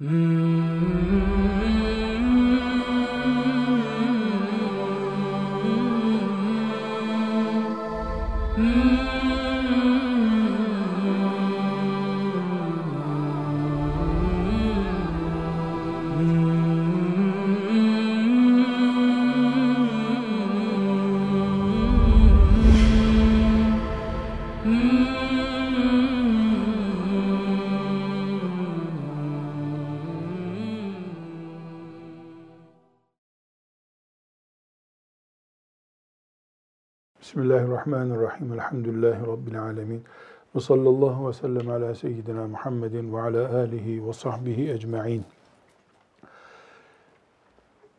Mm. Bismillahirrahmanirrahim. Elhamdülillahi Rabbil alemin. Ve sallallahu ve sellem ala seyyidina Muhammedin ve ala alihi ve sahbihi ecma'in.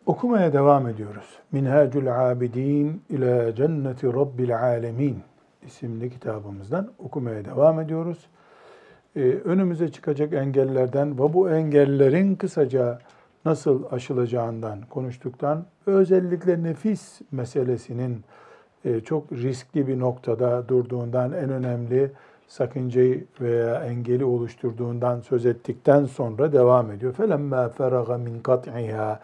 Okumaya devam ediyoruz. Minhacul Abidin ila Cenneti Rabbil Alemin isimli kitabımızdan okumaya devam ediyoruz. Ee, önümüze çıkacak engellerden ve bu engellerin kısaca nasıl aşılacağından konuştuktan özellikle nefis meselesinin e, çok riskli bir noktada durduğundan en önemli sakıncayı veya engeli oluşturduğundan söz ettikten sonra devam ediyor. فَلَمَّا فَرَغَ مِنْ قَطْعِهَا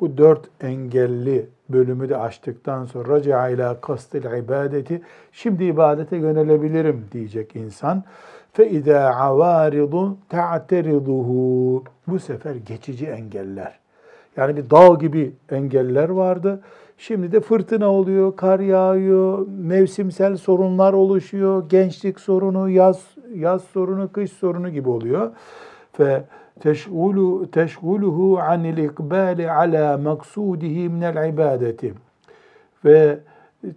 Bu dört engelli bölümü de açtıktan sonra رَجَعَ اِلَى قَصْدِ الْعِبَادَةِ Şimdi ibadete yönelebilirim diyecek insan. فَاِذَا عَوَارِضُ تَعْتَرِضُهُ Bu sefer geçici engeller. Yani bir dağ gibi engeller vardı. Şimdi de fırtına oluyor, kar yağıyor, mevsimsel sorunlar oluşuyor, gençlik sorunu, yaz yaz sorunu, kış sorunu gibi oluyor. Fe teşgulu teşguluhu anil ikbali ala maksudihi minel ibadeti. Ve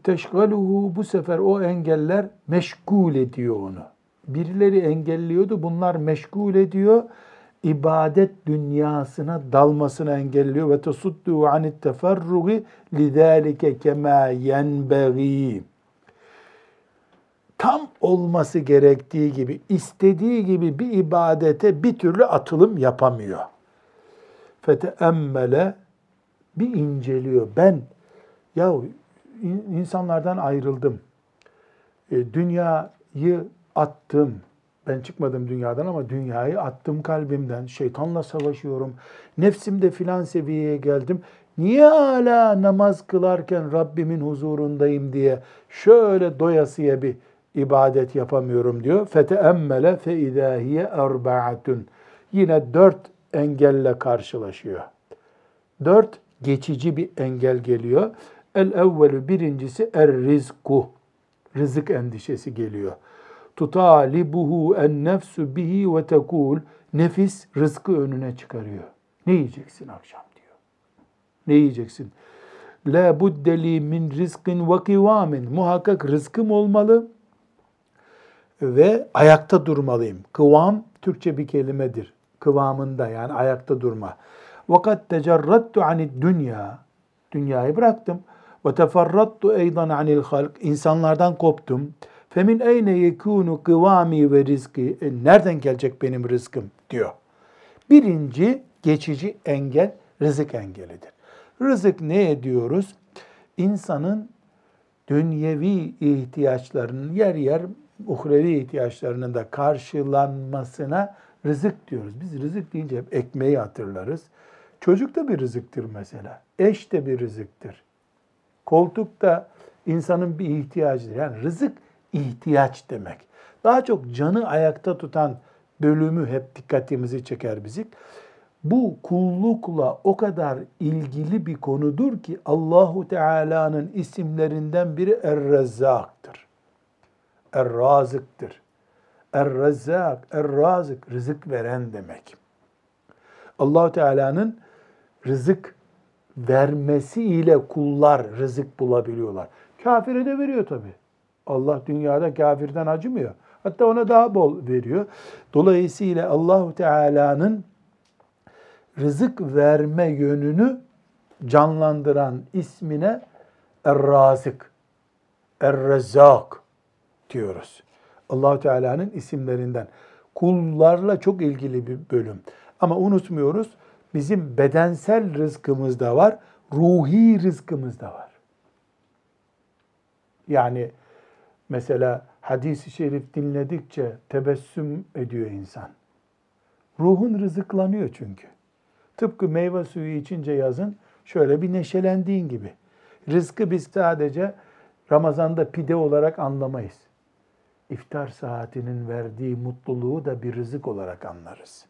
teşgaluhu bu sefer o engeller meşgul ediyor onu. Birileri engelliyordu, bunlar meşgul ediyor ibadet dünyasına dalmasını engelliyor ve tesuddu anit teferrugi lidalike kema yenbeği. Tam olması gerektiği gibi, istediği gibi bir ibadete bir türlü atılım yapamıyor. Feteemmele bir inceliyor. Ben ya insanlardan ayrıldım. E, dünyayı attım ben çıkmadım dünyadan ama dünyayı attım kalbimden. Şeytanla savaşıyorum. Nefsimde filan seviyeye geldim. Niye hala namaz kılarken Rabbimin huzurundayım diye şöyle doyasıya bir ibadet yapamıyorum diyor. Feteemmele fe idahiye erbaatun. Yine dört engelle karşılaşıyor. Dört geçici bir engel geliyor. El evvelü birincisi er rizku. Rızık endişesi geliyor tutalibuhu en nefsu bihi ve tekul nefis rızkı önüne çıkarıyor. Ne yiyeceksin akşam diyor. Ne yiyeceksin? La buddeli min rizkin ve kıvamin. Muhakkak rızkım olmalı ve ayakta durmalıyım. Kıvam Türkçe bir kelimedir. Kıvamında yani ayakta durma. Vakat tecerrattu anid dünya. Dünyayı bıraktım. Ve teferrattu eydan anil halk. İnsanlardan koptum. Femin eyne yekunu kıvami ve rizki. E, nereden gelecek benim rızkım diyor. Birinci geçici engel rızık engelidir. Rızık ne ediyoruz? İnsanın dünyevi ihtiyaçlarının yer yer uhrevi ihtiyaçlarının da karşılanmasına rızık diyoruz. Biz rızık deyince hep ekmeği hatırlarız. Çocuk da bir rızıktır mesela. Eş de bir rızıktır. Koltuk da insanın bir ihtiyacıdır. Yani rızık ihtiyaç demek. Daha çok canı ayakta tutan bölümü hep dikkatimizi çeker bizi. Bu kullukla o kadar ilgili bir konudur ki Allahu Teala'nın isimlerinden biri Er-Rezzak'tır. Er-Razık'tır. Er-Rezzak, Er-Razık, rızık veren demek. Allahu Teala'nın rızık vermesiyle kullar rızık bulabiliyorlar. Kafire de veriyor tabii. Allah dünyada kafirden acımıyor. Hatta ona daha bol veriyor. Dolayısıyla Allahu Teala'nın rızık verme yönünü canlandıran ismine Er-Razık, Er-Rezzak diyoruz. Allahu Teala'nın isimlerinden. Kullarla çok ilgili bir bölüm. Ama unutmuyoruz bizim bedensel rızkımız da var, ruhi rızkımız da var. Yani Mesela hadisi şerif dinledikçe tebessüm ediyor insan. Ruhun rızıklanıyor çünkü. Tıpkı meyve suyu içince yazın şöyle bir neşelendiğin gibi. Rızkı biz sadece Ramazan'da pide olarak anlamayız. İftar saatinin verdiği mutluluğu da bir rızık olarak anlarız.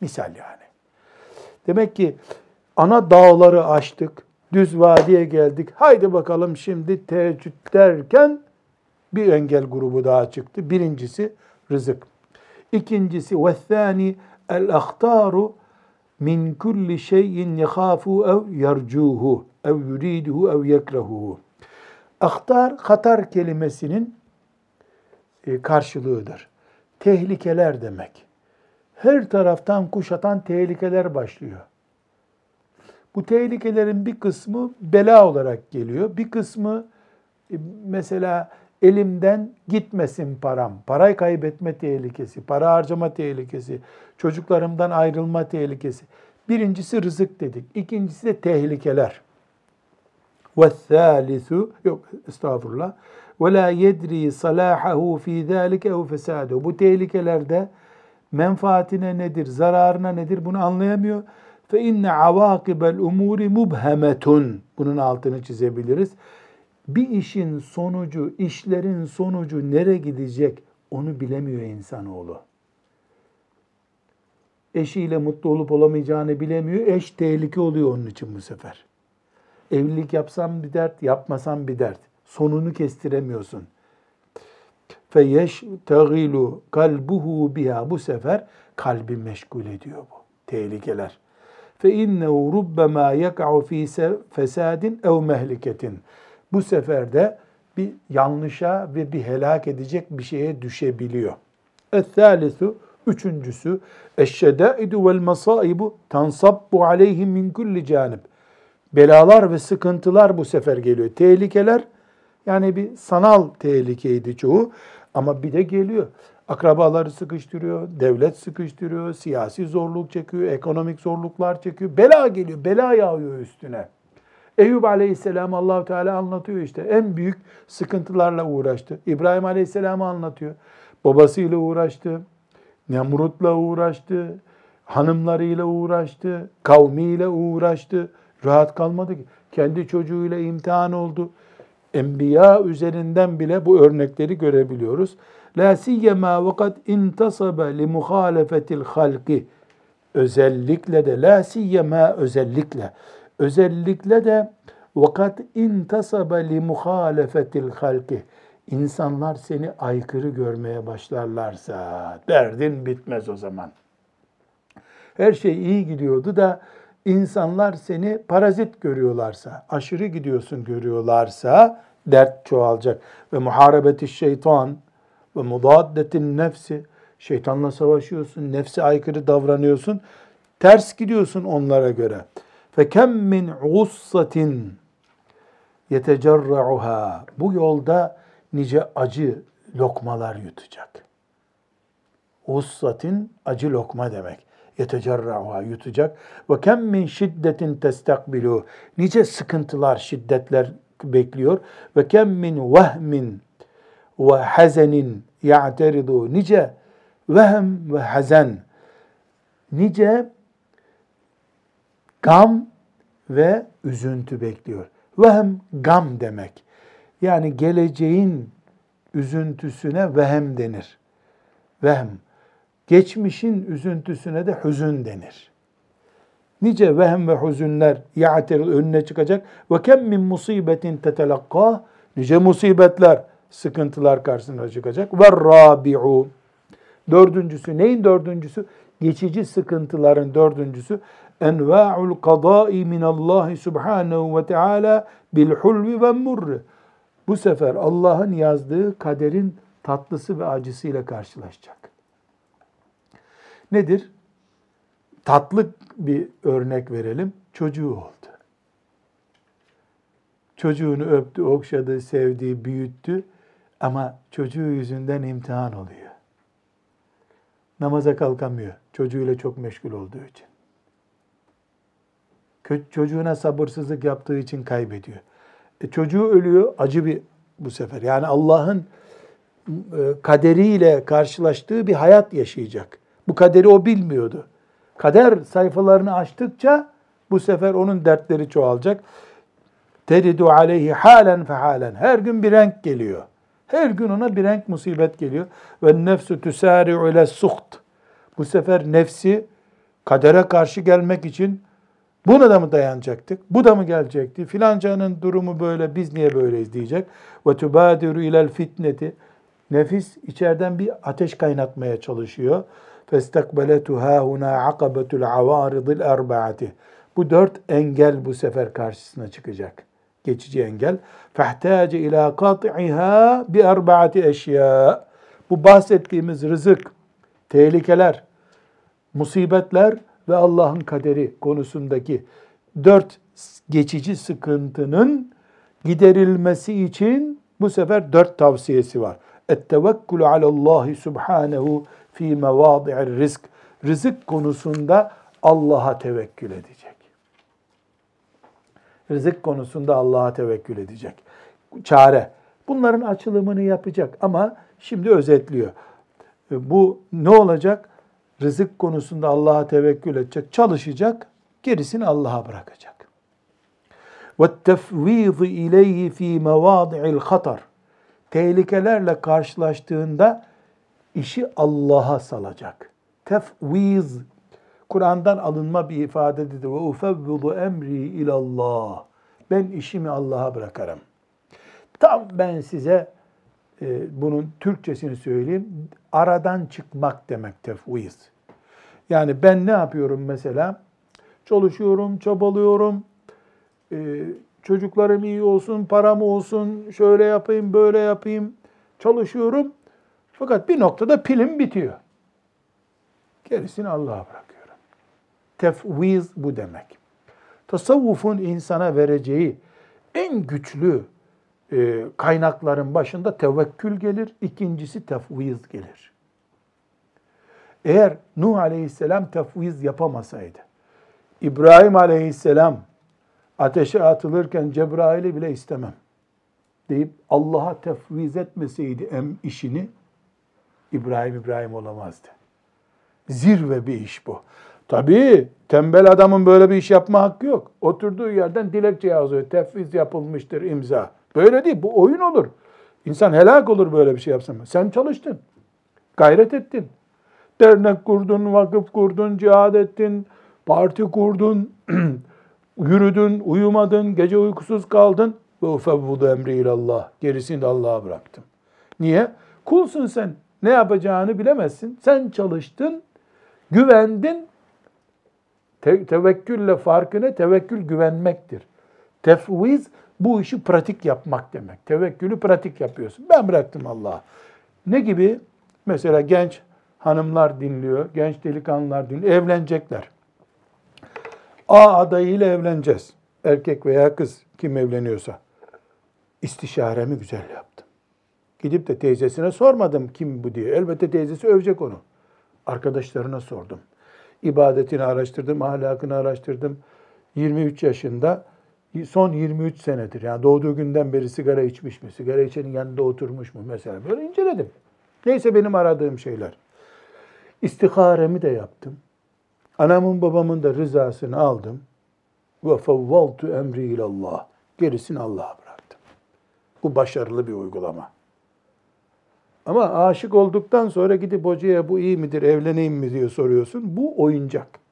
Misal yani. Demek ki ana dağları aştık, düz vadiye geldik. Haydi bakalım şimdi teheccüd derken bir engel grubu daha çıktı. Birincisi rızık. İkincisi ve thani el ahtaru min kulli şeyin yekhafu ev yercuhu ev yuriduhu ev yekrehuhu. Ahtar, hatar kelimesinin e, karşılığıdır. Tehlikeler demek. Her taraftan kuşatan tehlikeler başlıyor. Bu tehlikelerin bir kısmı bela olarak geliyor. Bir kısmı e, mesela elimden gitmesin param, parayı kaybetme tehlikesi, para harcama tehlikesi, çocuklarımdan ayrılma tehlikesi. Birincisi rızık dedik. İkincisi de tehlikeler. Ve thalithu, yok estağfurullah. Ve la yedri salahahu fi zalike ev fesadu. Bu tehlikelerde menfaatine nedir, zararına nedir bunu anlayamıyor. Fe inne avakibel umuri mubhemetun. Bunun altını çizebiliriz bir işin sonucu, işlerin sonucu nereye gidecek onu bilemiyor insanoğlu. Eşiyle mutlu olup olamayacağını bilemiyor. Eş tehlike oluyor onun için bu sefer. Evlilik yapsam bir dert, yapmasam bir dert. Sonunu kestiremiyorsun. Tegilu kalbuhu biha. Bu sefer kalbi meşgul ediyor bu tehlikeler. İnnehu rubbema yek'u fi fesadin ev mehliketin bu sefer de bir yanlışa ve bir helak edecek bir şeye düşebiliyor. Es-salisu üçüncüsü eşşedaidu vel masaibu tansabbu aleyhim min kulli canib. Belalar ve sıkıntılar bu sefer geliyor. Tehlikeler yani bir sanal tehlikeydi çoğu ama bir de geliyor. Akrabaları sıkıştırıyor, devlet sıkıştırıyor, siyasi zorluk çekiyor, ekonomik zorluklar çekiyor. Bela geliyor, bela yağıyor üstüne. Eyüp Aleyhisselam Allahu Teala anlatıyor işte. En büyük sıkıntılarla uğraştı. İbrahim Aleyhisselam'ı anlatıyor. Babasıyla uğraştı. Nemrut'la uğraştı. Hanımlarıyla uğraştı. Kavmiyle uğraştı. Rahat kalmadı ki. Kendi çocuğuyla imtihan oldu. Enbiya üzerinden bile bu örnekleri görebiliyoruz. La siyyema ve kad intasabe li muhalefetil halki. Özellikle de la siyyema özellikle Özellikle de vakat intasabe li muhalefetil halki. İnsanlar seni aykırı görmeye başlarlarsa derdin bitmez o zaman. Her şey iyi gidiyordu da insanlar seni parazit görüyorlarsa, aşırı gidiyorsun görüyorlarsa dert çoğalacak. Ve muharebeti şeytan ve mudaddetin nefsi, şeytanla savaşıyorsun, nefse aykırı davranıyorsun, ters gidiyorsun onlara göre. Fekem min gussatin yetecerra'uha. Bu yolda nice acı lokmalar yutacak. Ussatin acı lokma demek. Yetecerra'uha yutacak. Ve kem min şiddetin testakbilu. Nice sıkıntılar, şiddetler bekliyor. Ve kem min vehmin ve hazenin ya'teridu. Nice vehem ve hazen. Nice Gam ve üzüntü bekliyor. Vehem gam demek. Yani geleceğin üzüntüsüne vehem denir. Vehem. Geçmişin üzüntüsüne de hüzün denir. Nice vehem ve hüzünler ya'tir önüne çıkacak. Ve kem min musibetin tetelakka. Nice musibetler, sıkıntılar karşısına çıkacak. Ve rabi'u. Dördüncüsü, neyin dördüncüsü? Geçici sıkıntıların dördüncüsü enva'ul kadai min Allah subhanahu ve teala bil hulvi ve murr. Bu sefer Allah'ın yazdığı kaderin tatlısı ve acısıyla karşılaşacak. Nedir? Tatlı bir örnek verelim. Çocuğu oldu. Çocuğunu öptü, okşadı, sevdi, büyüttü ama çocuğu yüzünden imtihan oluyor. Namaza kalkamıyor. Çocuğuyla çok meşgul olduğu için çocuğuna sabırsızlık yaptığı için kaybediyor. E, çocuğu ölüyor, acı bir bu sefer. Yani Allah'ın e, kaderiyle karşılaştığı bir hayat yaşayacak. Bu kaderi o bilmiyordu. Kader sayfalarını açtıkça bu sefer onun dertleri çoğalacak. Teridu aleyhi halen fehalen. Her gün bir renk geliyor. Her gün ona bir renk musibet geliyor. Ve nefsu tüsari'u ile suht. Bu sefer nefsi kadere karşı gelmek için Buna da mı dayanacaktık? Bu da mı gelecekti? Filancanın durumu böyle, biz niye böyleyiz diyecek. Ve tubadiru ilel fitneti. Nefis içeriden bir ateş kaynatmaya çalışıyor. Festakbeletu hahuna akabetul avaridil erbaati. Bu dört engel bu sefer karşısına çıkacak. Geçici engel. Fehtace ila kat'iha bi erbaati eşya. Bu bahsettiğimiz rızık, tehlikeler, musibetler ve Allah'ın kaderi konusundaki dört geçici sıkıntının giderilmesi için bu sefer dört tavsiyesi var. Ettevekkülü alallahi subhanehu fi mevadi'ir rizk. Rızık konusunda Allah'a tevekkül edecek. Rızık konusunda Allah'a tevekkül edecek. Çare. Bunların açılımını yapacak ama şimdi özetliyor. Bu ne olacak? Rızık konusunda Allah'a tevekkül edecek, çalışacak, gerisini Allah'a bırakacak. وَالتَّفْوِيضِ اِلَيْهِ ف۪ي مَوَاضِعِ الْخَطَرِ Tehlikelerle karşılaştığında işi Allah'a salacak. Tefviz, Kur'an'dan alınma bir ifadedir. Ve ufevvidu emri ilallah. Ben işimi Allah'a bırakarım. Tam ben size e, bunun Türkçesini söyleyeyim. Aradan çıkmak demek tefviz. Yani ben ne yapıyorum mesela? Çalışıyorum, çabalıyorum. E, çocuklarım iyi olsun, param olsun, şöyle yapayım, böyle yapayım. Çalışıyorum. Fakat bir noktada pilim bitiyor. Gerisini Allah'a bırakıyorum. Tefviz bu demek. Tasavvufun insana vereceği en güçlü e, kaynakların başında tevekkül gelir, ikincisi tefviz gelir. Eğer Nuh aleyhisselam tefviz yapamasaydı, İbrahim aleyhisselam ateşe atılırken Cebrail'i bile istemem deyip Allah'a tefviz etmeseydi em işini, İbrahim İbrahim olamazdı. Zirve bir iş bu. Tabii tembel adamın böyle bir iş yapma hakkı yok. Oturduğu yerden dilekçe yazıyor. Tefviz yapılmıştır imza. Böyle değil. Bu oyun olur. İnsan helak olur böyle bir şey yapsın. Sen çalıştın. Gayret ettin. Dernek kurdun, vakıf kurdun, cihad ettin, parti kurdun, yürüdün, uyumadın, gece uykusuz kaldın. Ve ufevvudu emri ilallah. Gerisini de Allah'a bıraktım. Niye? Kulsun sen. Ne yapacağını bilemezsin. Sen çalıştın, güvendin. Te- tevekkülle farkı ne? Tevekkül güvenmektir. Tefviz bu işi pratik yapmak demek. Tevekkülü pratik yapıyorsun. Ben bıraktım Allah'a. Ne gibi? Mesela genç hanımlar dinliyor, genç delikanlılar dinliyor, evlenecekler. A adayıyla evleneceğiz. Erkek veya kız kim evleniyorsa. İstişaremi güzel yaptım. Gidip de teyzesine sormadım kim bu diye. Elbette teyzesi övecek onu. Arkadaşlarına sordum. İbadetini araştırdım, ahlakını araştırdım. 23 yaşında son 23 senedir yani doğduğu günden beri sigara içmiş mi? Sigara içenin yanında oturmuş mu mesela? Böyle inceledim. Neyse benim aradığım şeyler. İstiharemi de yaptım. Anamın babamın da rızasını aldım. Ve fevvaltu emri ilallah. Gerisini Allah'a bıraktım. Bu başarılı bir uygulama. Ama aşık olduktan sonra gidip hocaya bu iyi midir, evleneyim mi diye soruyorsun. Bu oyuncak.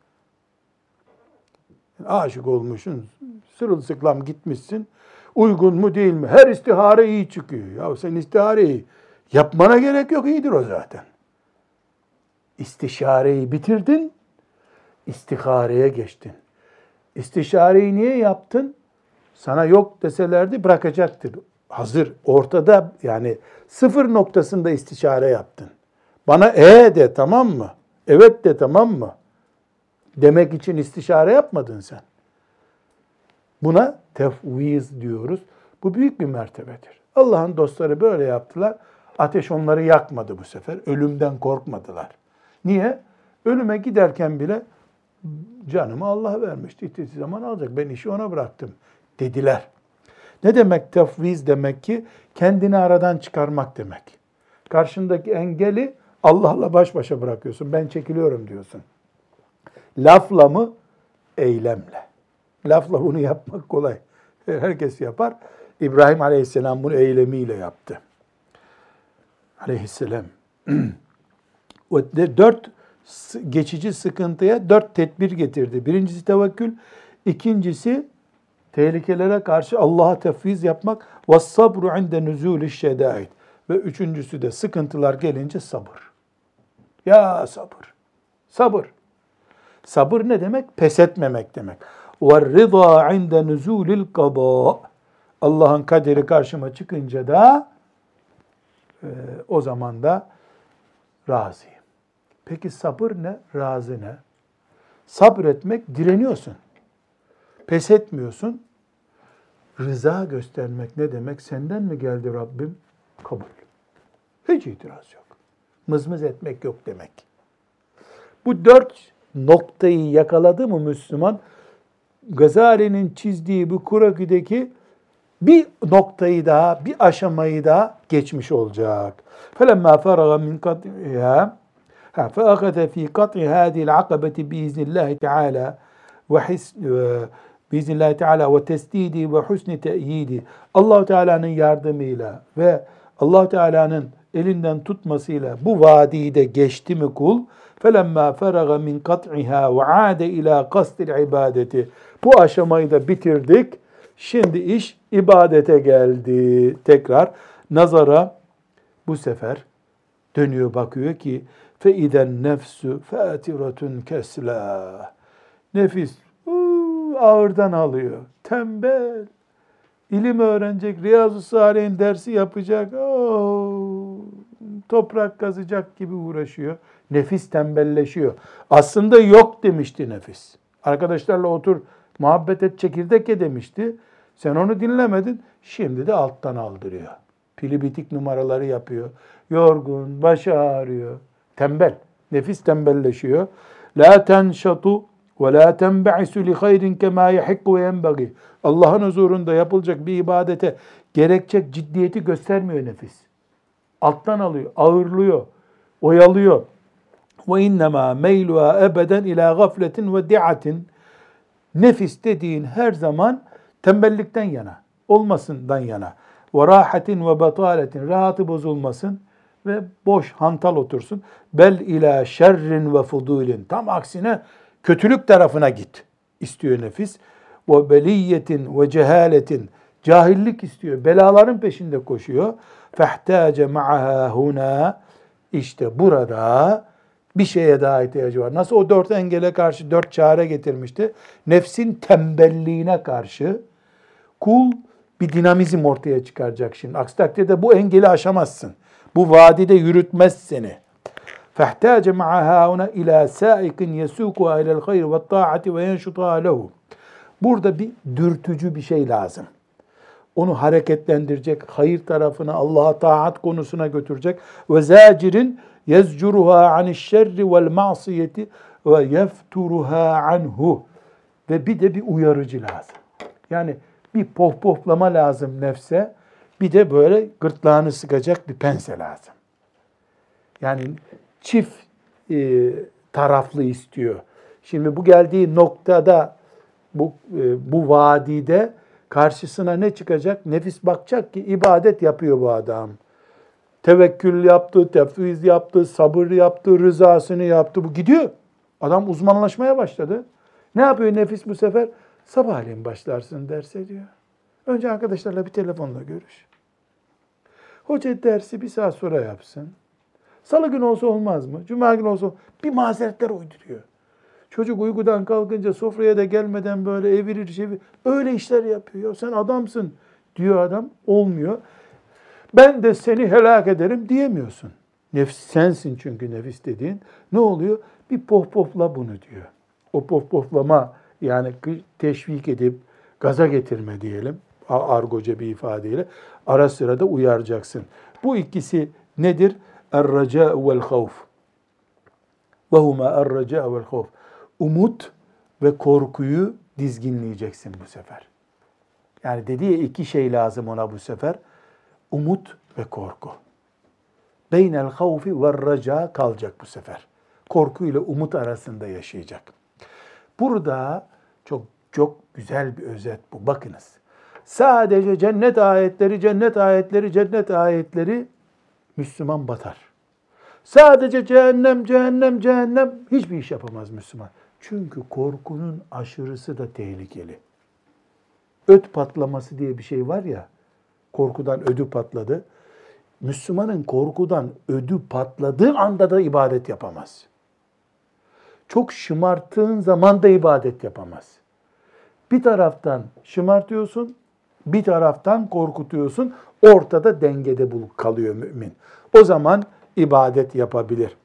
Aşık olmuşsun, sırılsıklam gitmişsin. Uygun mu değil mi? Her istihare iyi çıkıyor. Ya sen istihareyi yapmana gerek yok, iyidir o zaten. İstişareyi bitirdin, istihareye geçtin. İstişareyi niye yaptın? Sana yok deselerdi bırakacaktır. Hazır, ortada yani sıfır noktasında istişare yaptın. Bana e de tamam mı? Evet de tamam mı? Demek için istişare yapmadın sen. Buna tefviz diyoruz. Bu büyük bir mertebedir. Allah'ın dostları böyle yaptılar. Ateş onları yakmadı bu sefer. Ölümden korkmadılar. Niye? Ölüme giderken bile canımı Allah vermişti. İstediği zaman alacak. Ben işi ona bıraktım dediler. Ne demek tefviz demek ki? Kendini aradan çıkarmak demek. Karşındaki engeli Allah'la baş başa bırakıyorsun. Ben çekiliyorum diyorsun. Lafla mı? Eylemle. Lafla bunu yapmak kolay. Herkes yapar. İbrahim Aleyhisselam bunu eylemiyle yaptı. Aleyhisselam. dört geçici sıkıntıya dört tedbir getirdi. Birincisi tevekkül, ikincisi tehlikelere karşı Allah'a tefviz yapmak ve sabru inde nuzulü şedait ve üçüncüsü de sıkıntılar gelince sabır. Ya sabır. Sabır. Sabır ne demek? Pes etmemek demek. Rıza inde nuzulil kada. Allah'ın kaderi karşıma çıkınca da e, o zaman da razıyım. Peki sabır ne? Razı ne? Sabretmek direniyorsun. Pes etmiyorsun. Rıza göstermek ne demek? Senden mi geldi Rabbim? Kabul. Hiç itiraz yok. Mızmız etmek yok demek. Bu dört noktayı yakaladı mı Müslüman? Gazali'nin çizdiği bu Kurakü'deki bir noktayı daha, bir aşamayı daha geçmiş olacak. فَلَمَّا فَرَغَ مِنْ قَطْعِهَا فَأَخَذَ ف۪ي قَطْعِ هَذِي الْعَقَبَةِ بِإِذْنِ اللّٰهِ تَعَالَى biiznillahü teala ve tesdidi ve husni te'yidi allah Teala'nın yardımıyla ve allah Teala'nın elinden tutmasıyla bu vadiyi de geçti mi kul Felemma feraga min kat'iha ve ade ila kastil ibadeti. Bu aşamayı da bitirdik. Şimdi iş ibadete geldi. Tekrar nazara bu sefer dönüyor bakıyor ki fe iden nefsu fatiratun kesla. Nefis ağırdan alıyor. Tembel. İlim öğrenecek, Riyazu Salih'in dersi yapacak. Oo, toprak kazacak gibi uğraşıyor. Nefis tembelleşiyor. Aslında yok demişti nefis. Arkadaşlarla otur, muhabbet et, çekirdek ye demişti. Sen onu dinlemedin. Şimdi de alttan aldırıyor. Pili bitik numaraları yapıyor. Yorgun, başı ağrıyor. Tembel. Nefis tembelleşiyor. La tenşatu ve la tenbe'isu li hayrin kema yehikku ve yenbagi. Allah'ın huzurunda yapılacak bir ibadete gerekecek ciddiyeti göstermiyor nefis. Alttan alıyor, ağırlıyor, oyalıyor. Ve innema meyluha ebeden ila gafletin ve di'atin. Nefis dediğin her zaman tembellikten yana, olmasından yana. Ve rahatin ve bataletin, rahatı bozulmasın ve boş hantal otursun. Bel ila şerrin ve fudulin. Tam aksine kötülük tarafına git istiyor nefis. Ve beliyetin ve cehaletin. Cahillik istiyor. Belaların peşinde koşuyor. Fehtace ma'aha huna. İşte burada bir şeye daha ihtiyacı var. Nasıl o dört engele karşı dört çare getirmişti. Nefsin tembelliğine karşı kul bir dinamizm ortaya çıkaracak şimdi. Aksi takdirde bu engeli aşamazsın. Bu vadide yürütmez seni. فَاحْتَاجَ مَعَهَا هُنَا اِلَى سَائِقٍ يَسُوكُهَا اِلَى الْخَيْرِ وَالطَّاعَةِ وَيَنْشُطَهَا لَهُ Burada bir dürtücü bir şey lazım. Onu hareketlendirecek, hayır tarafına, Allah'a taat konusuna götürecek. Ve zacirin yezcuruha aniş şerri vel ma'siyeti ve yefturuha anhu. Ve bir de bir uyarıcı lazım. Yani bir pohpohlama lazım nefse. Bir de böyle gırtlağını sıkacak bir pense lazım. Yani çift e, taraflı istiyor. Şimdi bu geldiği noktada bu e, bu vadide karşısına ne çıkacak? Nefis bakacak ki ibadet yapıyor bu adam. Tevekkül yaptı, tefviz yaptı, sabır yaptı, rızasını yaptı. Bu gidiyor. Adam uzmanlaşmaya başladı. Ne yapıyor nefis bu sefer? Sabahleyin başlarsın derse diyor. Önce arkadaşlarla bir telefonla görüş. Hoca dersi bir saat sonra yapsın. Salı günü olsa olmaz mı? Cuma günü olsa bir mazeretler uyduruyor. Çocuk uykudan kalkınca sofraya da gelmeden böyle evirir çevir. Öyle işler yapıyor. Sen adamsın diyor adam. Olmuyor. Ben de seni helak ederim diyemiyorsun. Nefis sensin çünkü nefis dediğin. Ne oluyor? Bir pohpohla bunu diyor. O pohpohlama yani teşvik edip gaza getirme diyelim. Argoca bir ifadeyle. Ara sıra da uyaracaksın. Bu ikisi nedir? Er-raca vel havf. Ve huma er-raca vel havf. Umut ve korkuyu dizginleyeceksin bu sefer. Yani dediği iki şey lazım ona bu sefer. Umut ve korku. beynel havfi ve raca kalacak bu sefer. Korku ile umut arasında yaşayacak. Burada çok çok güzel bir özet bu. Bakınız. Sadece cennet ayetleri, cennet ayetleri, cennet ayetleri Müslüman batar. Sadece cehennem, cehennem, cehennem hiçbir iş yapamaz Müslüman. Çünkü korkunun aşırısı da tehlikeli. Öt patlaması diye bir şey var ya, korkudan ödü patladı. Müslümanın korkudan ödü patladığı anda da ibadet yapamaz. Çok şımarttığın zaman da ibadet yapamaz. Bir taraftan şımartıyorsun, bir taraftan korkutuyorsun. Ortada dengede bulup kalıyor mümin. O zaman ibadet yapabilir.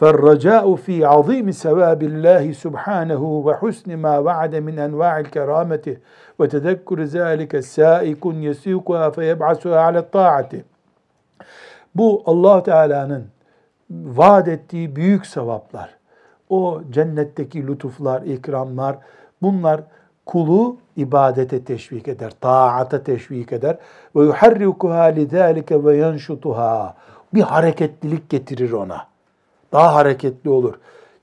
فالرجاء في عظيم ثواب الله سبحانه وحسن ما وعد من انواع الكرامه وتذكر ذلك سائق يسيقها فيبعثها على الطاعه Bu Allah Teala'nın vaat ettiği büyük sevaplar. O cennetteki lütuflar, ikramlar bunlar kulu ibadete teşvik eder, taata teşvik eder. Ve yuharrikuha lidâlike ve yenşutuha. Bir hareketlilik getirir ona. Daha hareketli olur.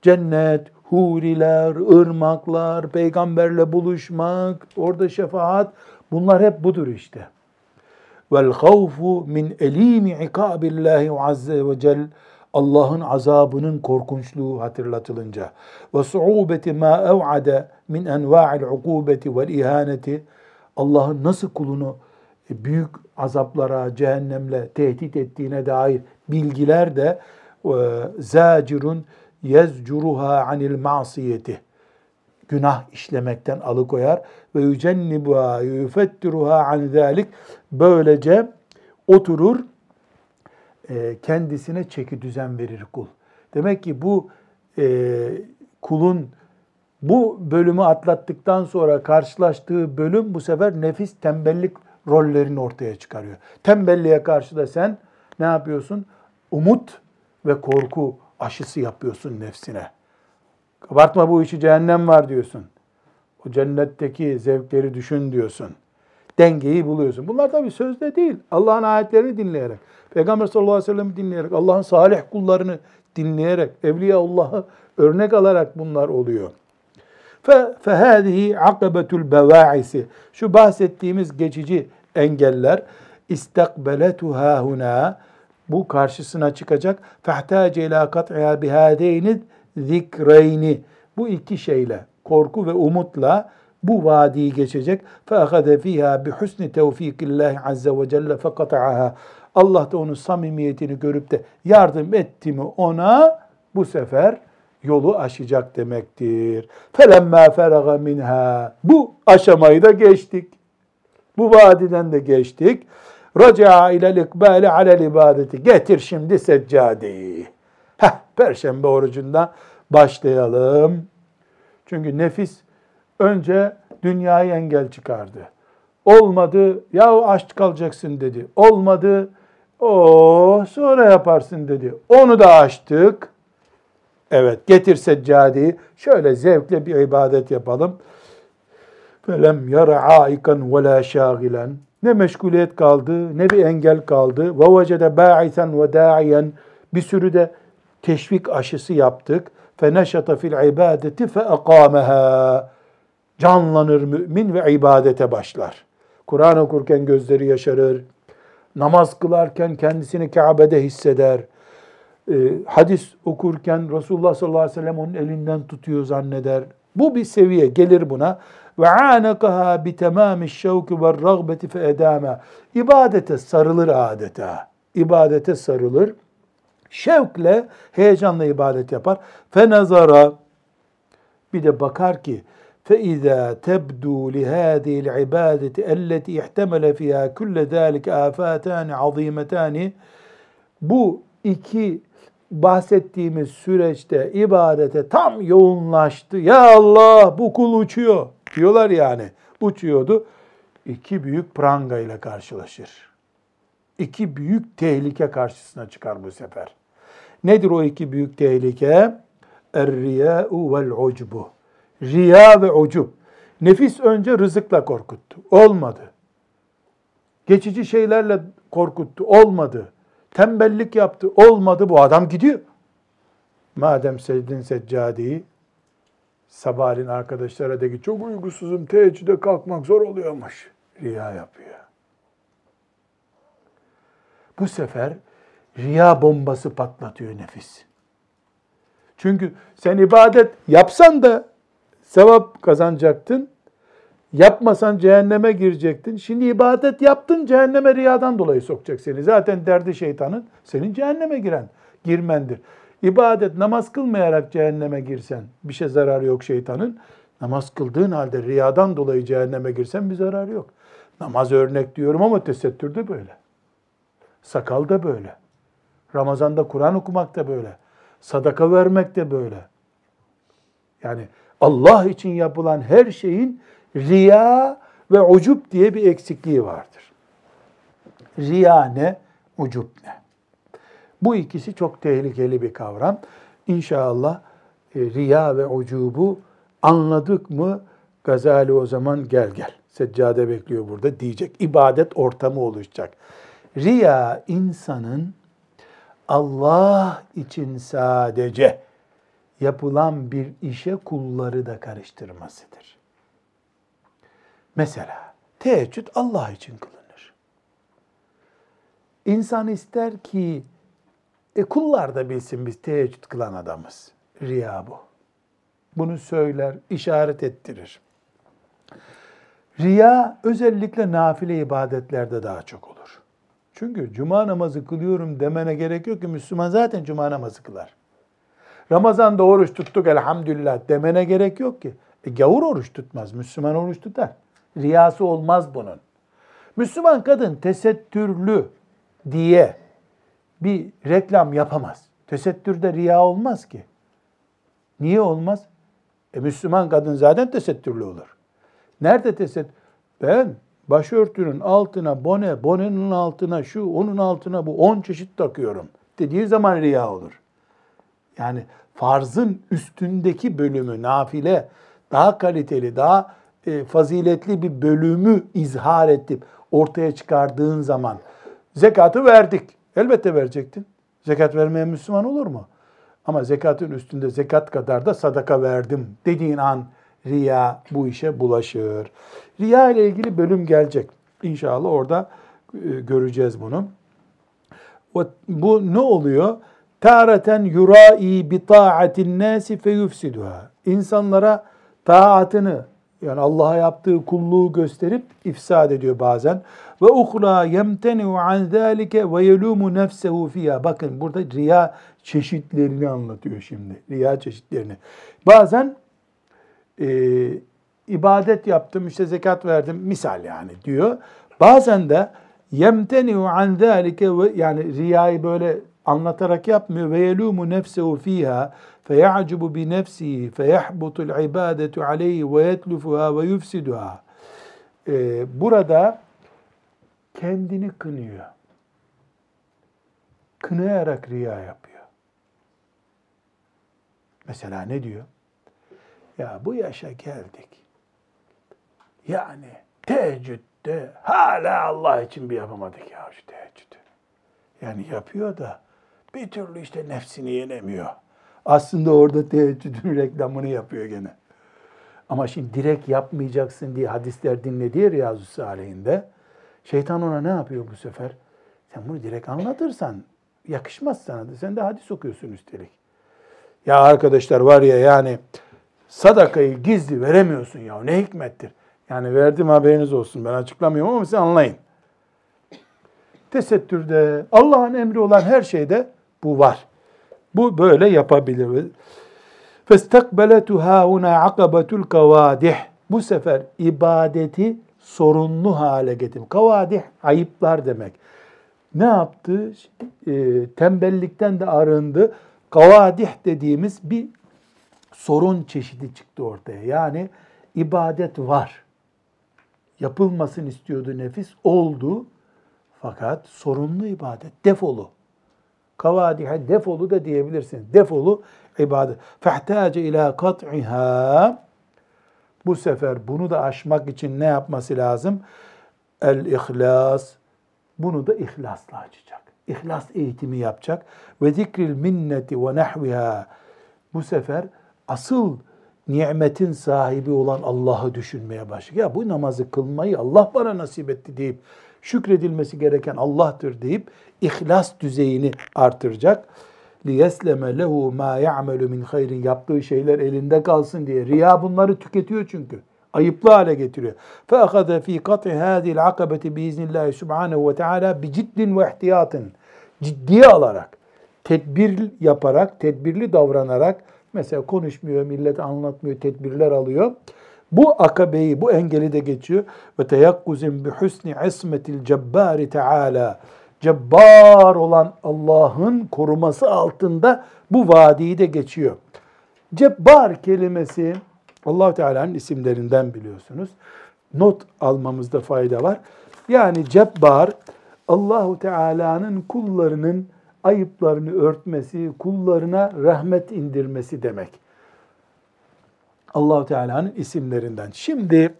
Cennet, huriler, ırmaklar, peygamberle buluşmak, orada şefaat bunlar hep budur işte. Vel havfu min elimi ikabillahi azze ve celle Allah'ın azabının korkunçluğu hatırlatılınca ve suubeti ma ev'ade min enva'il ukubeti vel ihaneti Allah'ın nasıl kulunu büyük azaplara, cehennemle tehdit ettiğine dair bilgiler de zacirun yezcuruha anil masiyeti günah işlemekten alıkoyar ve yücennibuha yufettiruha an zalik böylece oturur e, kendisine çeki düzen verir kul. Demek ki bu e, kulun bu bölümü atlattıktan sonra karşılaştığı bölüm bu sefer nefis tembellik rollerini ortaya çıkarıyor. Tembelliğe karşı da sen ne yapıyorsun? Umut ve korku aşısı yapıyorsun nefsine. Kabartma bu işi cehennem var diyorsun. O cennetteki zevkleri düşün diyorsun. Dengeyi buluyorsun. Bunlar tabi sözde değil. Allah'ın ayetlerini dinleyerek. Peygamber sallallahu aleyhi ve sellem'i dinleyerek, Allah'ın salih kullarını dinleyerek, Evliyaullah'ı örnek alarak bunlar oluyor. فَهَذِهِ عَقَبَةُ الْبَوَاعِسِ Şu bahsettiğimiz geçici engeller istakbeletuha huna bu karşısına çıkacak. فَاحْتَاجَ اِلٰى قَطْعِهَا بِهَذَيْنِ zikreyni bu iki şeyle korku ve umutla bu vadiyi geçecek. فَاَخَذَ ف۪يهَا بِحُسْنِ تَوْف۪يقِ اللّٰهِ عَزَّ وَجَلَّ فَقَطَعَهَا Allah da onun samimiyetini görüp de yardım etti mi ona bu sefer yolu aşacak demektir. فَلَمَّا فَرَغَ minha Bu aşamayı da geçtik. Bu vadiden de geçtik. Raca ile ikbali alel ibadeti. Getir şimdi seccadeyi. Heh, Perşembe orucundan başlayalım. Çünkü nefis önce dünyayı engel çıkardı. Olmadı, ya aç kalacaksın dedi. Olmadı, o sonra yaparsın dedi. Onu da açtık. Evet getir seccadeyi. Şöyle zevkle bir ibadet yapalım. Yara aikan ve la şagilen. Ne meşguliyet kaldı, ne bir engel kaldı. Ve vecede ba'isen ve da'iyen. Bir sürü de teşvik aşısı yaptık. Fe neşata fil ibadeti fe aqamaha. Canlanır mümin ve ibadete başlar. Kur'an okurken gözleri yaşarır, namaz kılarken kendisini Kabe'de hisseder. E, hadis okurken Resulullah sallallahu aleyhi ve sellem onun elinden tutuyor zanneder. Bu bir seviye gelir buna Ve anakaha bi tamami şevki ve ragbeti fe edama. İbadete sarılır adeta. İbadete sarılır. Şevkle, heyecanla ibadet yapar. Fe nazara bir de bakar ki فإذا تبدو لهذه العبادة التي احتمل فيها كل ذلك آفاتان عظيمتان bu iki bahsettiğimiz süreçte ibadete tam yoğunlaştı. Ya Allah bu kul uçuyor diyorlar yani. Uçuyordu. İki büyük pranga ile karşılaşır. İki büyük tehlike karşısına çıkar bu sefer. Nedir o iki büyük tehlike? Er-riyâ'u vel-ucbu riya ve ucub. Nefis önce rızıkla korkuttu. Olmadı. Geçici şeylerle korkuttu. Olmadı. tembellik yaptı, olmadı bu adam gidiyor. Madem sevdin seccadeyi, sabahleyin arkadaşlara de ki çok uykusuzum, teheccüde kalkmak zor oluyormuş. Riya yapıyor. Bu sefer riya bombası patlatıyor nefis. Çünkü sen ibadet yapsan da sevap kazanacaktın. Yapmasan cehenneme girecektin. Şimdi ibadet yaptın cehenneme riyadan dolayı sokacak seni. Zaten derdi şeytanın senin cehenneme giren, girmendir. İbadet namaz kılmayarak cehenneme girsen bir şey zararı yok şeytanın. Namaz kıldığın halde riyadan dolayı cehenneme girsen bir zararı yok. Namaz örnek diyorum ama tesettür de böyle. Sakal da böyle. Ramazanda Kur'an okumak da böyle. Sadaka vermek de böyle. Yani Allah için yapılan her şeyin riya ve ucup diye bir eksikliği vardır. Riya ne? Ucup ne? Bu ikisi çok tehlikeli bir kavram. İnşallah e, riya ve ucubu anladık mı Gazali o zaman gel gel. Seccade bekliyor burada diyecek. İbadet ortamı oluşacak. Riya insanın Allah için sadece yapılan bir işe kulları da karıştırmasıdır. Mesela teheccüd Allah için kılınır. İnsan ister ki e kullar da bilsin biz teheccüd kılan adamız. Riya bu. Bunu söyler, işaret ettirir. Riya özellikle nafile ibadetlerde daha çok olur. Çünkü cuma namazı kılıyorum demene gerek yok ki Müslüman zaten cuma namazı kılar. Ramazan'da oruç tuttuk elhamdülillah demene gerek yok ki. E, gavur oruç tutmaz, Müslüman oruç tutar. Riyası olmaz bunun. Müslüman kadın tesettürlü diye bir reklam yapamaz. Tesettürde riya olmaz ki. Niye olmaz? E Müslüman kadın zaten tesettürlü olur. Nerede tesettür? Ben başörtünün altına bone, bonenin altına şu, onun altına bu on çeşit takıyorum dediği zaman riya olur. Yani farzın üstündeki bölümü, nafile, daha kaliteli, daha e, faziletli bir bölümü izhar edip ortaya çıkardığın zaman zekatı verdik. Elbette verecektin. Zekat vermeyen Müslüman olur mu? Ama zekatın üstünde zekat kadar da sadaka verdim dediğin an riya bu işe bulaşır. Riya ile ilgili bölüm gelecek. İnşallah orada e, göreceğiz bunu. Bu ne oluyor? Tareten yurai bi taatin nasi fe yufsiduha. İnsanlara taatını yani Allah'a yaptığı kulluğu gösterip ifsad ediyor bazen. Ve ukra yemtenu an zalike ve yelumu nefsehu fiha. Bakın burada riya çeşitlerini anlatıyor şimdi. Riya çeşitlerini. Bazen e, ibadet yaptım, işte zekat verdim misal yani diyor. Bazen de yemtenu an zalike yani riyayı böyle anlatarak yapmıyor ve yelumu nefsehu fiha feyacubu bi nefsihi feyahbutul ibadetu aleyhi ve yetlufuha ve yufsiduha. Burada kendini kınıyor. Kınayarak riya yapıyor. Mesela ne diyor? Ya bu yaşa geldik. Yani teheccüde hala Allah için bir yapamadık ya şu teheccüdü. Yani yapıyor da bir türlü işte nefsini yenemiyor. Aslında orada teheccüdün reklamını yapıyor gene. Ama şimdi direkt yapmayacaksın diye hadisler dinledi ya Riyazu Salih'inde. Şeytan ona ne yapıyor bu sefer? Sen bunu direkt anlatırsan yakışmaz sana da. Sen de hadis okuyorsun üstelik. Ya arkadaşlar var ya yani sadakayı gizli veremiyorsun ya. Ne hikmettir. Yani verdim haberiniz olsun. Ben açıklamıyorum ama siz anlayın. Tesettürde, Allah'ın emri olan her şeyde bu var. Bu böyle yapabilir. فَاسْتَقْبَلَتُهَا هُنَا عَقَبَةُ الْكَوَادِحِ Bu sefer ibadeti sorunlu hale getirdim. Kavadih ayıplar demek. Ne yaptı? E, tembellikten de arındı. Kavadih dediğimiz bir sorun çeşidi çıktı ortaya. Yani ibadet var. Yapılmasın istiyordu nefis. Oldu. Fakat sorunlu ibadet. Defolu. Kavadihe defolu da diyebilirsiniz. Defolu ibadet. Fehtace ila kat'iha bu sefer bunu da aşmak için ne yapması lazım? El ihlas. Bunu da ihlasla açacak. İhlas eğitimi yapacak. Ve zikril minneti ve nehviha. Bu sefer asıl nimetin sahibi olan Allah'ı düşünmeye başlayacak. Ya bu namazı kılmayı Allah bana nasip etti deyip şükredilmesi gereken Allah'tır deyip ihlas düzeyini artıracak. لِيَسْلَمَ لَهُ مَا يَعْمَلُ مِنْ خَيْرٍ Yaptığı şeyler elinde kalsın diye. Riya bunları tüketiyor çünkü. Ayıplı hale getiriyor. فَأَخَذَ ف۪ي قَطْعِ هَذِي الْعَقَبَةِ بِاِذْنِ اللّٰهِ سُبْحَانَهُ وَتَعَالَى بِجِدٍ وَاحْتِيَاتٍ Ciddiye alarak, tedbir yaparak, tedbirli davranarak, mesela konuşmuyor, millet anlatmıyor, tedbirler alıyor. bu akabeyi, bu engeli de geçiyor. Ve teyakkuzin bi husni ismetil cebbari teala. Cebbar olan Allah'ın koruması altında bu vadiyi de geçiyor. Cebbar kelimesi allah Teala'nın isimlerinden biliyorsunuz. Not almamızda fayda var. Yani cebbar Allahu Teala'nın kullarının ayıplarını örtmesi, kullarına rahmet indirmesi demek. Allahu Teala'nın isimlerinden. Şimdi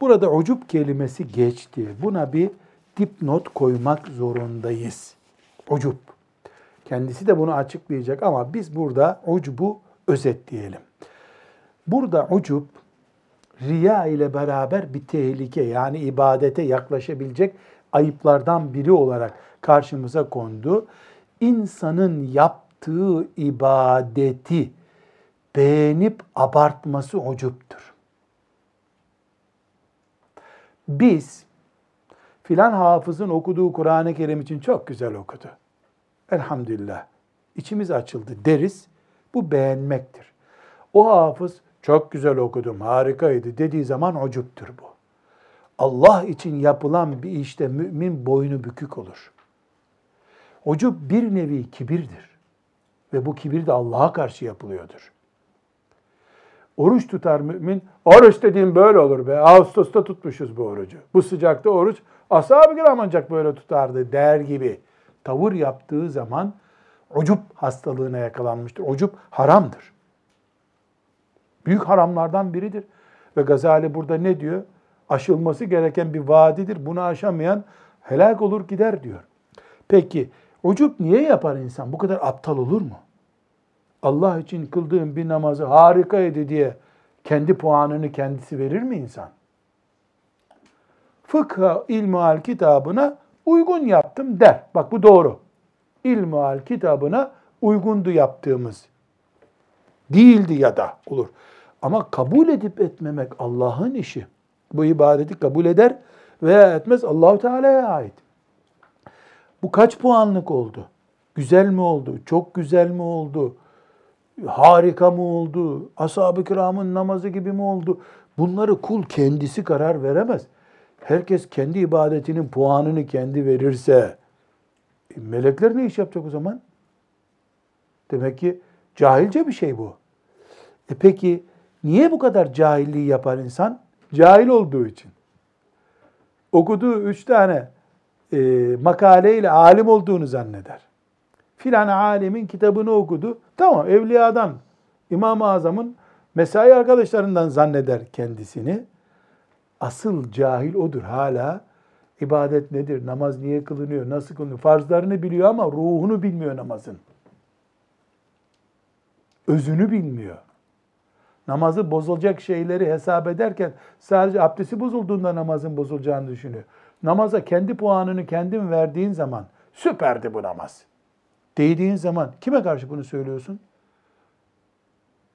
burada ucup kelimesi geçti. Buna bir dipnot koymak zorundayız. Ucup. Kendisi de bunu açıklayacak ama biz burada ucubu özetleyelim. Burada ucup riya ile beraber bir tehlike yani ibadete yaklaşabilecek ayıplardan biri olarak karşımıza kondu. İnsanın yaptığı ibadeti beğenip abartması ucuptur. Biz filan hafızın okuduğu Kur'an-ı Kerim için çok güzel okudu. Elhamdülillah. İçimiz açıldı deriz. Bu beğenmektir. O hafız çok güzel okudum, harikaydı dediği zaman ucuptur bu. Allah için yapılan bir işte mümin boynu bükük olur. Ucup bir nevi kibirdir. Ve bu kibir de Allah'a karşı yapılıyordur. Oruç tutar mümin. Oruç dediğim böyle olur be. Ağustos'ta tutmuşuz bu orucu. Bu sıcakta oruç. Ashab-ı kiram ancak böyle tutardı der gibi. Tavır yaptığı zaman ucup hastalığına yakalanmıştır. Ucup haramdır. Büyük haramlardan biridir. Ve Gazali burada ne diyor? Aşılması gereken bir vadidir. Bunu aşamayan helak olur gider diyor. Peki ucup niye yapar insan? Bu kadar aptal olur mu? Allah için kıldığım bir namazı harikaydı diye kendi puanını kendisi verir mi insan? Fıkha ilmuhal kitabına uygun yaptım der. Bak bu doğru. İlmuhal kitabına uygundu yaptığımız. Değildi ya da olur. Ama kabul edip etmemek Allah'ın işi. Bu ibadeti kabul eder veya etmez Allahu Teala'ya ait. Bu kaç puanlık oldu? Güzel mi oldu? Çok güzel mi oldu? Harika mı oldu, ashab-ı kiramın namazı gibi mi oldu? Bunları kul kendisi karar veremez. Herkes kendi ibadetinin puanını kendi verirse, e, melekler ne iş yapacak o zaman? Demek ki cahilce bir şey bu. E peki niye bu kadar cahilliği yapar insan? Cahil olduğu için. Okuduğu üç tane e, makaleyle alim olduğunu zanneder filan alemin kitabını okudu. Tamam evliyadan, İmam-ı Azam'ın mesai arkadaşlarından zanneder kendisini. Asıl cahil odur hala. İbadet nedir? Namaz niye kılınıyor? Nasıl kılınıyor? Farzlarını biliyor ama ruhunu bilmiyor namazın. Özünü bilmiyor. Namazı bozulacak şeyleri hesap ederken sadece abdesti bozulduğunda namazın bozulacağını düşünüyor. Namaza kendi puanını kendin verdiğin zaman süperdi bu namaz değdiğin zaman kime karşı bunu söylüyorsun?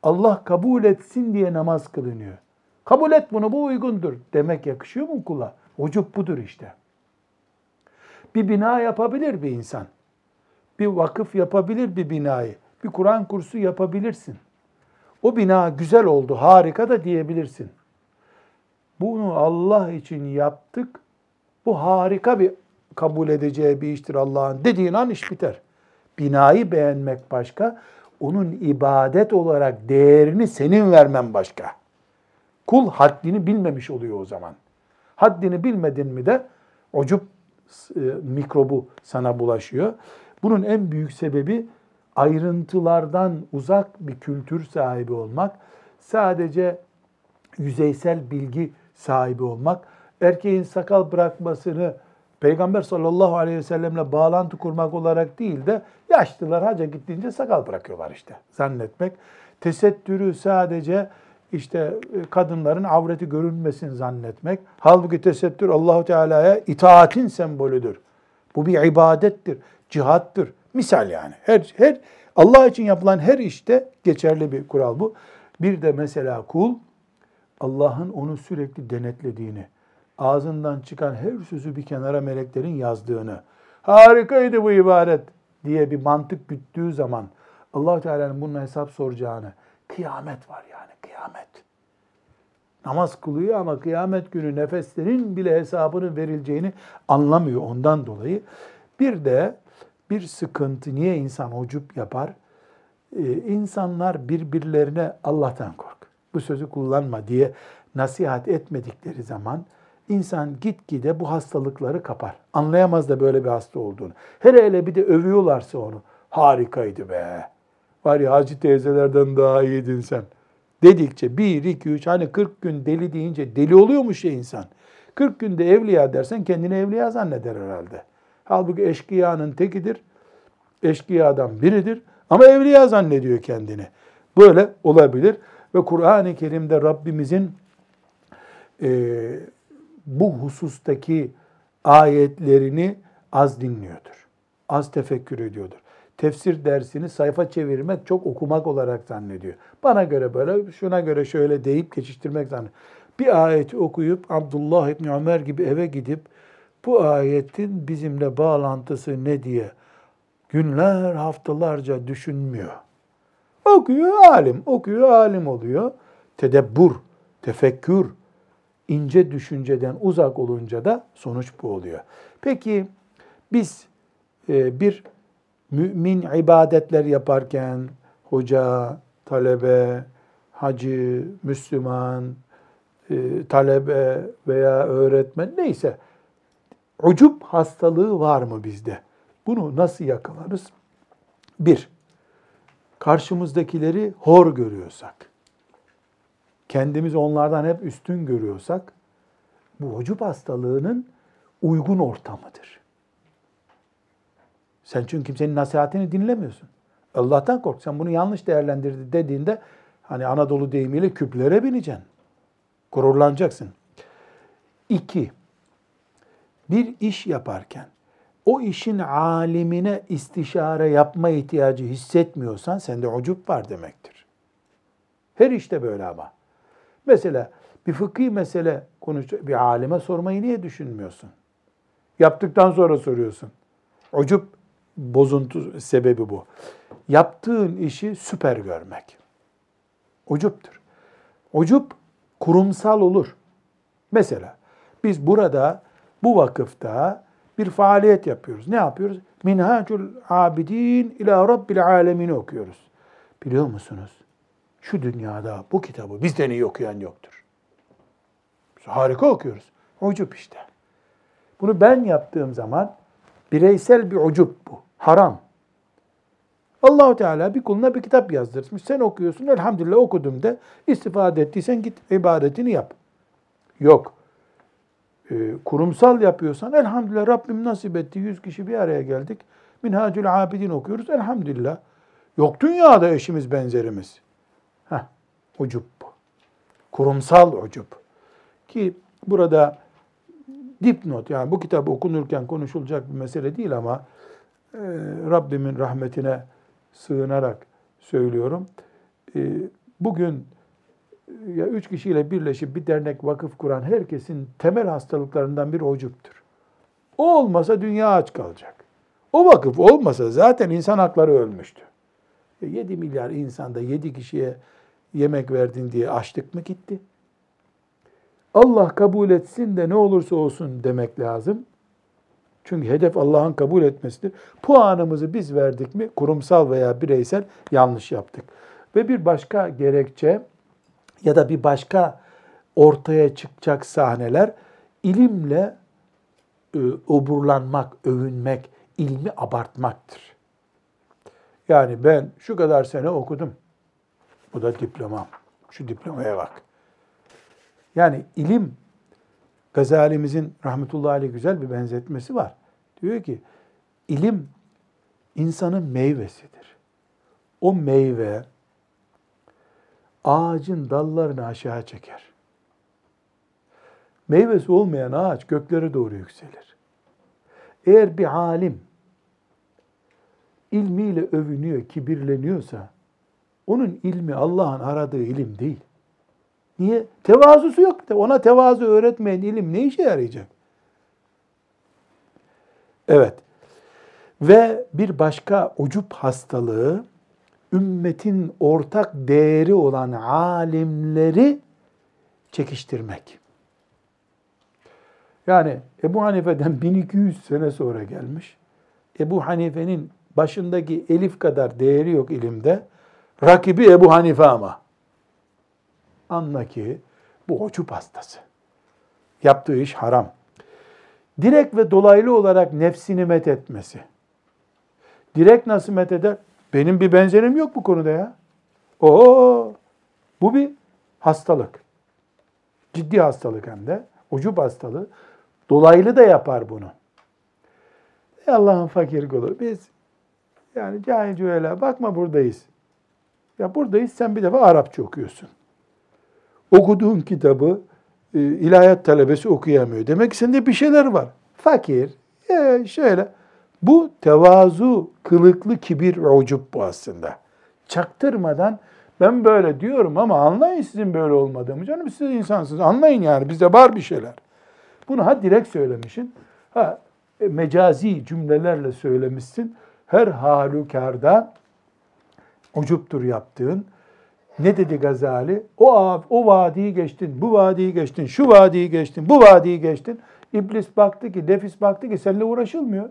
Allah kabul etsin diye namaz kılınıyor. Kabul et bunu, bu uygundur demek yakışıyor mu kula? Ucup budur işte. Bir bina yapabilir bir insan. Bir vakıf yapabilir bir binayı. Bir Kur'an kursu yapabilirsin. O bina güzel oldu, harika da diyebilirsin. Bunu Allah için yaptık. Bu harika bir kabul edeceği bir iştir Allah'ın dediğin an iş biter. Binayı beğenmek başka, onun ibadet olarak değerini senin vermen başka. Kul haddini bilmemiş oluyor o zaman. Haddini bilmedin mi de ocup e, mikrobu sana bulaşıyor. Bunun en büyük sebebi ayrıntılardan uzak bir kültür sahibi olmak. Sadece yüzeysel bilgi sahibi olmak. Erkeğin sakal bırakmasını Peygamber sallallahu aleyhi ve sellemle bağlantı kurmak olarak değil de yaşlılar hacca gittiğince sakal bırakıyorlar işte zannetmek. Tesettürü sadece işte e, kadınların avreti görünmesin zannetmek. Halbuki tesettür Allahu Teala'ya itaatin sembolüdür. Bu bir ibadettir, cihattır. Misal yani. Her her Allah için yapılan her işte geçerli bir kural bu. Bir de mesela kul Allah'ın onu sürekli denetlediğini, ağzından çıkan her sözü bir kenara meleklerin yazdığını, harikaydı bu ibaret diye bir mantık güttüğü zaman allah Teala'nın bunun hesap soracağını, kıyamet var yani kıyamet. Namaz kılıyor ama kıyamet günü nefeslerin bile hesabının verileceğini anlamıyor ondan dolayı. Bir de bir sıkıntı niye insan ucup yapar? Ee, insanlar birbirlerine Allah'tan kork. Bu sözü kullanma diye nasihat etmedikleri zaman insan gitgide bu hastalıkları kapar. Anlayamaz da böyle bir hasta olduğunu. Hele hele bir de övüyorlarsa onu. Harikaydı be. Var ya hacı teyzelerden daha iyiydin sen. Dedikçe bir, iki, üç hani 40 gün deli deyince deli oluyormuş ya insan. 40 günde evliya dersen kendini evliya zanneder herhalde. Halbuki eşkıyanın tekidir. Eşkıyadan biridir. Ama evliya zannediyor kendini. Böyle olabilir. Ve Kur'an-ı Kerim'de Rabbimizin e, bu husustaki ayetlerini az dinliyordur. Az tefekkür ediyordur. Tefsir dersini sayfa çevirmek çok okumak olarak zannediyor. Bana göre böyle, şuna göre şöyle deyip geçiştirmek zannediyor. Bir ayeti okuyup Abdullah İbni Ömer gibi eve gidip bu ayetin bizimle bağlantısı ne diye günler, haftalarca düşünmüyor. Okuyor alim, okuyor alim oluyor. Tedebbur, tefekkür, ince düşünceden uzak olunca da sonuç bu oluyor. Peki biz e, bir mümin ibadetler yaparken hoca, talebe, hacı, Müslüman, e, talebe veya öğretmen neyse ucup hastalığı var mı bizde? Bunu nasıl yakalarız? Bir, karşımızdakileri hor görüyorsak, kendimizi onlardan hep üstün görüyorsak, bu ucup hastalığının uygun ortamıdır. Sen çünkü kimsenin nasihatini dinlemiyorsun. Allah'tan kork. Sen bunu yanlış değerlendirdi dediğinde hani Anadolu deyimiyle küplere bineceksin. Gururlanacaksın. İki, bir iş yaparken o işin alimine istişare yapma ihtiyacı hissetmiyorsan sende ucup var demektir. Her işte böyle ama. Mesela bir fıkhi mesele konuş bir alime sormayı niye düşünmüyorsun? Yaptıktan sonra soruyorsun. Ucup bozuntu sebebi bu. Yaptığın işi süper görmek. Ucuptur. Ucup kurumsal olur. Mesela biz burada bu vakıfta bir faaliyet yapıyoruz. Ne yapıyoruz? Minhacul Abidin ila Rabbil Alemin okuyoruz. Biliyor musunuz? Şu dünyada bu kitabı bizden iyi okuyan yoktur. Biz harika okuyoruz. Ucup işte. Bunu ben yaptığım zaman bireysel bir ucup bu. Haram. Allahu Teala bir kuluna bir kitap yazdırmış. Sen okuyorsun. Elhamdülillah okudum de. istifade ettiysen git ibadetini yap. Yok. Ee, kurumsal yapıyorsan elhamdülillah Rabbim nasip etti. Yüz kişi bir araya geldik. Minhacül Abidin okuyoruz. Elhamdülillah. Yok dünyada eşimiz benzerimiz. Ucup bu. Kurumsal ucup. Ki burada dipnot yani bu kitap okunurken konuşulacak bir mesele değil ama e, Rabbimin rahmetine sığınarak söylüyorum. E, bugün ya üç kişiyle birleşip bir dernek vakıf kuran herkesin temel hastalıklarından biri ocuktur. O olmasa dünya aç kalacak. O vakıf olmasa zaten insan hakları ölmüştü. 7 milyar insanda 7 kişiye yemek verdin diye açlık mı gitti? Allah kabul etsin de ne olursa olsun demek lazım. Çünkü hedef Allah'ın kabul etmesidir. Puanımızı biz verdik mi kurumsal veya bireysel yanlış yaptık. Ve bir başka gerekçe ya da bir başka ortaya çıkacak sahneler ilimle e, oburlanmak, övünmek, ilmi abartmaktır. Yani ben şu kadar sene okudum. Bu da diplomam. Şu diplomaya bak. Yani ilim Gazalimizin rahmetullahi aleyh güzel bir benzetmesi var. Diyor ki ilim insanın meyvesidir. O meyve ağacın dallarını aşağı çeker. Meyvesi olmayan ağaç göklere doğru yükselir. Eğer bir alim ilmiyle övünüyor, kibirleniyorsa onun ilmi Allah'ın aradığı ilim değil. Niye? Tevazusu yok. Ona tevazu öğretmeyen ilim ne işe yarayacak? Evet. Ve bir başka ucup hastalığı ümmetin ortak değeri olan alimleri çekiştirmek. Yani Ebu Hanife'den 1200 sene sonra gelmiş. Ebu Hanife'nin başındaki elif kadar değeri yok ilimde. Rakibi Ebu Hanife ama. Anla ki bu uçup hastası. Yaptığı iş haram. Direkt ve dolaylı olarak nefsini met etmesi. Direkt nasıl met eder? Benim bir benzerim yok bu konuda ya. Oo, bu bir hastalık. Ciddi hastalık hem de. Ucup hastalığı. Dolaylı da yapar bunu. Ey Allah'ın fakir kulu. Biz yani cahil öyle bakma buradayız. Ya buradayız sen bir defa Arapça okuyorsun. Okuduğun kitabı e, ilahiyat talebesi okuyamıyor. Demek ki sende bir şeyler var. Fakir, e, şöyle. Bu tevazu, kılıklı kibir ve ucup bu aslında. Çaktırmadan ben böyle diyorum ama anlayın sizin böyle olmadığımı. Canım siz insansınız. Anlayın yani bizde var bir şeyler. Bunu ha direkt söylemişsin, ha e, mecazi cümlelerle söylemişsin. Her halükarda ucuptur yaptığın. Ne dedi Gazali? O o vadiyi geçtin, bu vadiyi geçtin, şu vadiyi geçtin, bu vadiyi geçtin. İblis baktı ki, nefis baktı ki seninle uğraşılmıyor.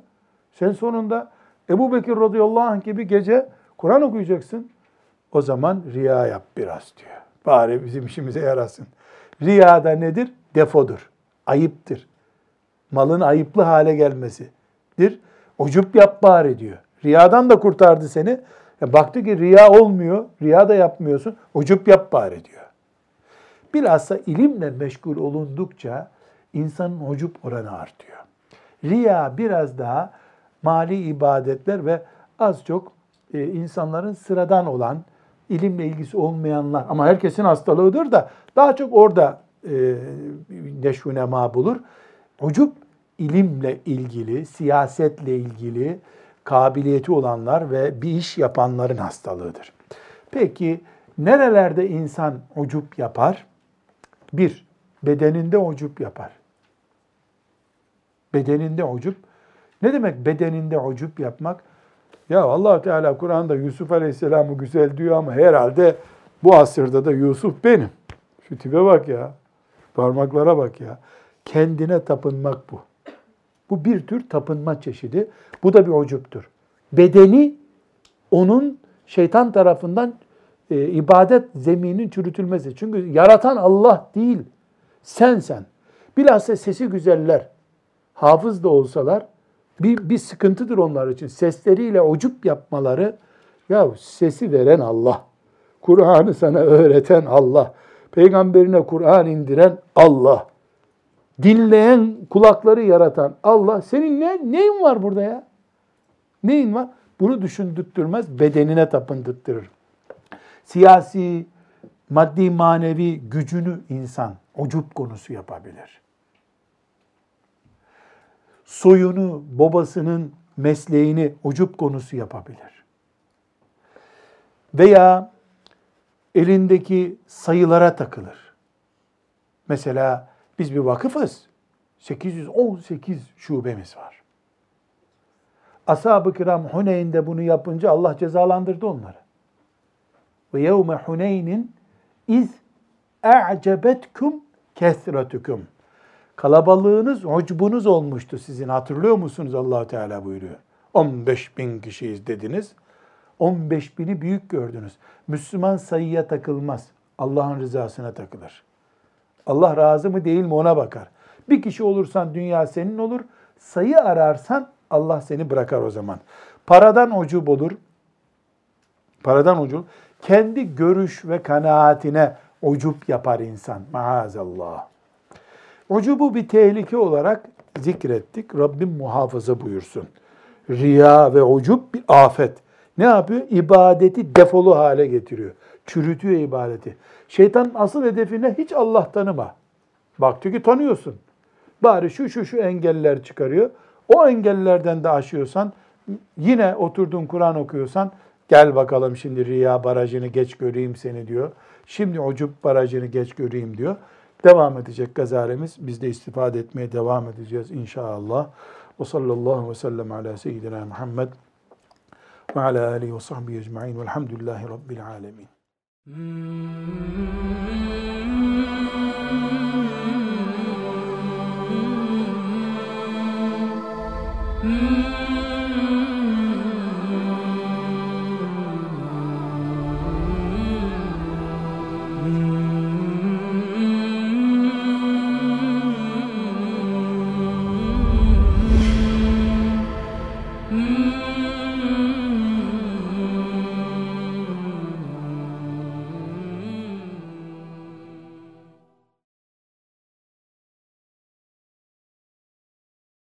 Sen sonunda Ebu Bekir radıyallahu anh gibi gece Kur'an okuyacaksın. O zaman riya yap biraz diyor. Bari bizim işimize yarasın. Riya da nedir? Defodur. Ayıptır. Malın ayıplı hale gelmesidir. Ucup yap bari diyor. Riyadan da kurtardı seni. Ya baktı ki riya olmuyor, riya da yapmıyorsun, ucup yap bari diyor. Bilhassa ilimle meşgul olundukça insanın ucup oranı artıyor. Riya biraz daha mali ibadetler ve az çok e, insanların sıradan olan, ilimle ilgisi olmayanlar ama herkesin hastalığıdır da daha çok orada e, neşvünema bulur. Ucup ilimle ilgili, siyasetle ilgili, kabiliyeti olanlar ve bir iş yapanların hastalığıdır. Peki nerelerde insan ucup yapar? Bir, bedeninde ucup yapar. Bedeninde ucup. Ne demek bedeninde ucup yapmak? Ya allah Teala Kur'an'da Yusuf Aleyhisselam'ı güzel diyor ama herhalde bu asırda da Yusuf benim. Şu tipe bak ya. Parmaklara bak ya. Kendine tapınmak bu. Bu bir tür tapınma çeşidi. Bu da bir ucuptur. Bedeni onun şeytan tarafından e, ibadet zeminin çürütülmesi. Çünkü yaratan Allah değil, sen sen. Bilhassa sesi güzeller, hafız da olsalar bir, bir sıkıntıdır onlar için. Sesleriyle ucup yapmaları, ya sesi veren Allah, Kur'an'ı sana öğreten Allah, peygamberine Kur'an indiren Allah dinleyen kulakları yaratan Allah senin ne neyin var burada ya? Neyin var? Bunu düşündürtmez, bedenine tapındırtırır. Siyasi, maddi manevi gücünü insan ucup konusu yapabilir. Soyunu, babasının mesleğini ucup konusu yapabilir. Veya elindeki sayılara takılır. Mesela biz bir vakıfız. 818 şubemiz var. Ashab-ı kiram Huneyn'de bunu yapınca Allah cezalandırdı onları. Ve yevme Huneynin iz e'cebetkum kesretukum. Kalabalığınız, ucbunuz olmuştu sizin. Hatırlıyor musunuz allah Teala buyuruyor. 15 bin kişiyiz dediniz. 15 bini büyük gördünüz. Müslüman sayıya takılmaz. Allah'ın rızasına takılır. Allah razı mı değil mi ona bakar. Bir kişi olursan dünya senin olur. Sayı ararsan Allah seni bırakar o zaman. Paradan ucub olur. Paradan ucub. Kendi görüş ve kanaatine ucup yapar insan. Maazallah. Ucubu bir tehlike olarak zikrettik. Rabbim muhafaza buyursun. Riya ve ucub bir afet. Ne yapıyor? İbadeti defolu hale getiriyor. Çürütüyor ibadeti. Şeytanın asıl hedefine hiç Allah tanıma. Bak diyor ki tanıyorsun. Bari şu şu şu engeller çıkarıyor. O engellerden de aşıyorsan yine oturdun Kur'an okuyorsan gel bakalım şimdi riya barajını geç göreyim seni diyor. Şimdi ucub barajını geç göreyim diyor. Devam edecek gazaremiz. Biz de istifade etmeye devam edeceğiz inşallah. Ve sallallahu ve sellem ala seyyidina Muhammed ve ala alihi ve sahbihi ecma'in velhamdülillahi rabbil alemin. Mm-hmm.